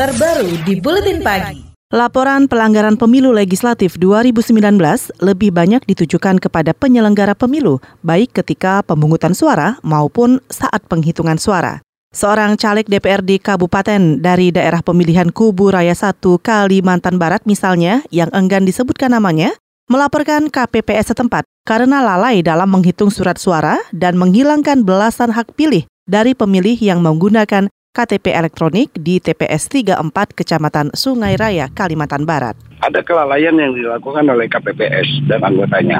terbaru di Buletin Pagi. Laporan pelanggaran pemilu legislatif 2019 lebih banyak ditujukan kepada penyelenggara pemilu, baik ketika pemungutan suara maupun saat penghitungan suara. Seorang caleg DPRD Kabupaten dari daerah pemilihan Kubu Raya 1 Kalimantan Barat misalnya, yang enggan disebutkan namanya, melaporkan KPPS setempat karena lalai dalam menghitung surat suara dan menghilangkan belasan hak pilih dari pemilih yang menggunakan KTP elektronik di TPS 34 Kecamatan Sungai Raya, Kalimantan Barat. Ada kelalaian yang dilakukan oleh KPPS dan anggotanya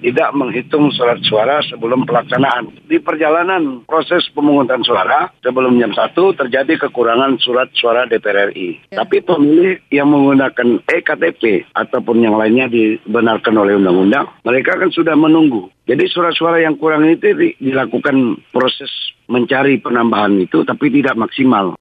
tidak menghitung surat suara sebelum pelaksanaan. Di perjalanan proses pemungutan suara sebelum jam 1 terjadi kekurangan surat suara DPR RI. Ya. Tapi pemilih yang menggunakan EKTP ataupun yang lainnya dibenarkan oleh undang-undang, mereka kan sudah menunggu. Jadi surat suara yang kurang itu dilakukan proses mencari penambahan itu tapi tidak maksimal.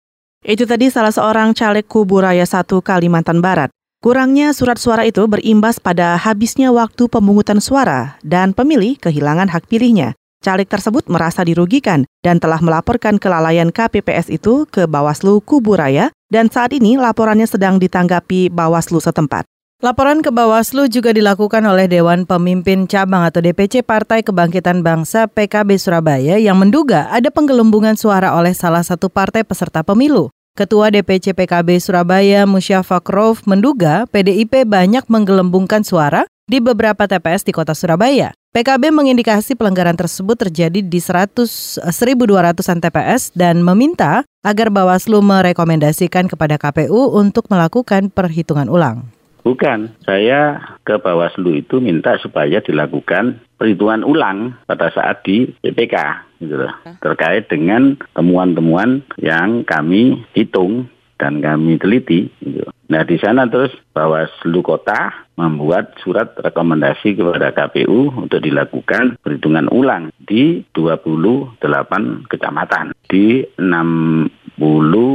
Itu tadi salah seorang caleg Kubu Raya 1 Kalimantan Barat. Kurangnya surat suara itu berimbas pada habisnya waktu pemungutan suara dan pemilih kehilangan hak pilihnya. Caleg tersebut merasa dirugikan dan telah melaporkan kelalaian KPPS itu ke Bawaslu Kubu Raya dan saat ini laporannya sedang ditanggapi Bawaslu setempat. Laporan ke Bawaslu juga dilakukan oleh Dewan Pemimpin Cabang atau DPC Partai Kebangkitan Bangsa PKB Surabaya yang menduga ada penggelembungan suara oleh salah satu partai peserta pemilu. Ketua DPC PKB Surabaya Musyafak Rauf menduga PDIP banyak menggelembungkan suara di beberapa TPS di kota Surabaya. PKB mengindikasi pelanggaran tersebut terjadi di 100 1.200-an TPS dan meminta agar Bawaslu merekomendasikan kepada KPU untuk melakukan perhitungan ulang. Bukan, saya ke Bawaslu itu minta supaya dilakukan perhitungan ulang pada saat di PPK gitu loh. Terkait dengan temuan-temuan yang kami hitung dan kami teliti. Gitu. Nah di sana terus Bawaslu Kota membuat surat rekomendasi kepada KPU untuk dilakukan perhitungan ulang di 28 kecamatan di 60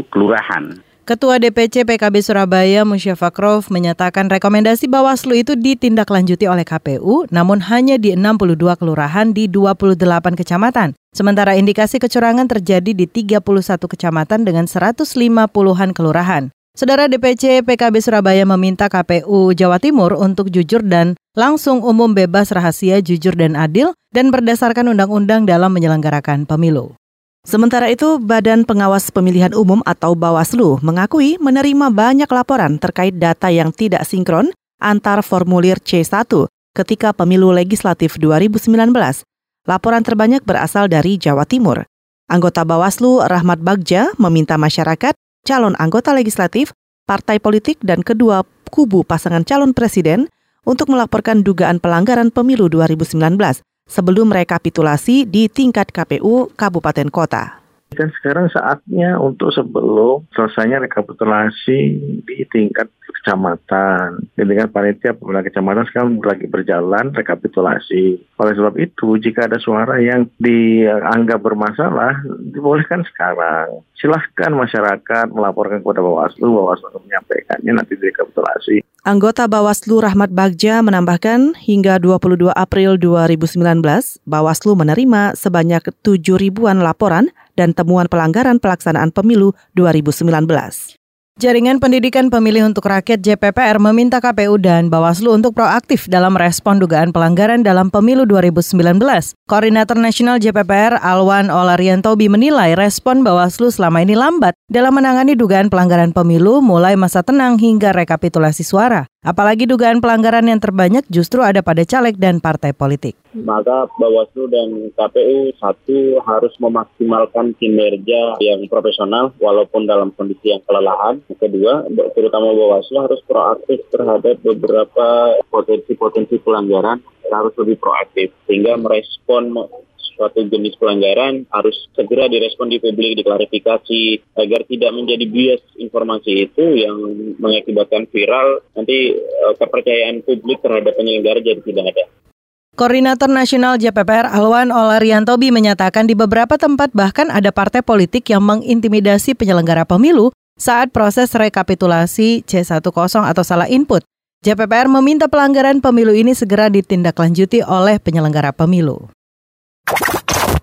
kelurahan. Ketua DPC PKB Surabaya Musyafakrov menyatakan rekomendasi Bawaslu itu ditindaklanjuti oleh KPU namun hanya di 62 kelurahan di 28 kecamatan. Sementara indikasi kecurangan terjadi di 31 kecamatan dengan 150-an kelurahan. Saudara DPC PKB Surabaya meminta KPU Jawa Timur untuk jujur dan langsung umum bebas rahasia jujur dan adil dan berdasarkan undang-undang dalam menyelenggarakan pemilu. Sementara itu, Badan Pengawas Pemilihan Umum atau Bawaslu mengakui menerima banyak laporan terkait data yang tidak sinkron antar formulir C1 ketika pemilu legislatif 2019. Laporan terbanyak berasal dari Jawa Timur. Anggota Bawaslu Rahmat Bagja meminta masyarakat, calon anggota legislatif, partai politik, dan kedua kubu pasangan calon presiden untuk melaporkan dugaan pelanggaran pemilu 2019 sebelum rekapitulasi di tingkat KPU Kabupaten Kota. Dan sekarang saatnya untuk sebelum selesainya rekapitulasi di tingkat kecamatan. Dengan panitia pemerintah kecamatan sekarang lagi berjalan rekapitulasi. Oleh sebab itu, jika ada suara yang dianggap bermasalah, dibolehkan sekarang. Silahkan masyarakat melaporkan kepada Bawaslu, Bawaslu menyampaikannya nanti di rekapitulasi. Anggota Bawaslu Rahmat Bagja menambahkan hingga 22 April 2019, Bawaslu menerima sebanyak 7 ribuan laporan dan temuan pelanggaran pelaksanaan pemilu 2019. Jaringan Pendidikan Pemilih untuk Rakyat JPPR meminta KPU dan Bawaslu untuk proaktif dalam respon dugaan pelanggaran dalam pemilu 2019. Koordinator Nasional JPPR Alwan Olariantobi menilai respon Bawaslu selama ini lambat dalam menangani dugaan pelanggaran pemilu mulai masa tenang hingga rekapitulasi suara. Apalagi dugaan pelanggaran yang terbanyak justru ada pada caleg dan partai politik. Maka Bawaslu dan KPU satu harus memaksimalkan kinerja yang profesional walaupun dalam kondisi yang kelelahan. Kedua, terutama Bawaslu harus proaktif terhadap beberapa potensi-potensi pelanggaran harus lebih proaktif sehingga merespon suatu jenis pelanggaran harus segera direspon di publik, diklarifikasi agar tidak menjadi bias informasi itu yang mengakibatkan viral nanti uh, kepercayaan publik terhadap penyelenggara jadi tidak ada. Koordinator Nasional JPPR Alwan Olariantobi menyatakan di beberapa tempat bahkan ada partai politik yang mengintimidasi penyelenggara pemilu saat proses rekapitulasi C10 atau salah input. JPPR meminta pelanggaran pemilu ini segera ditindaklanjuti oleh penyelenggara pemilu.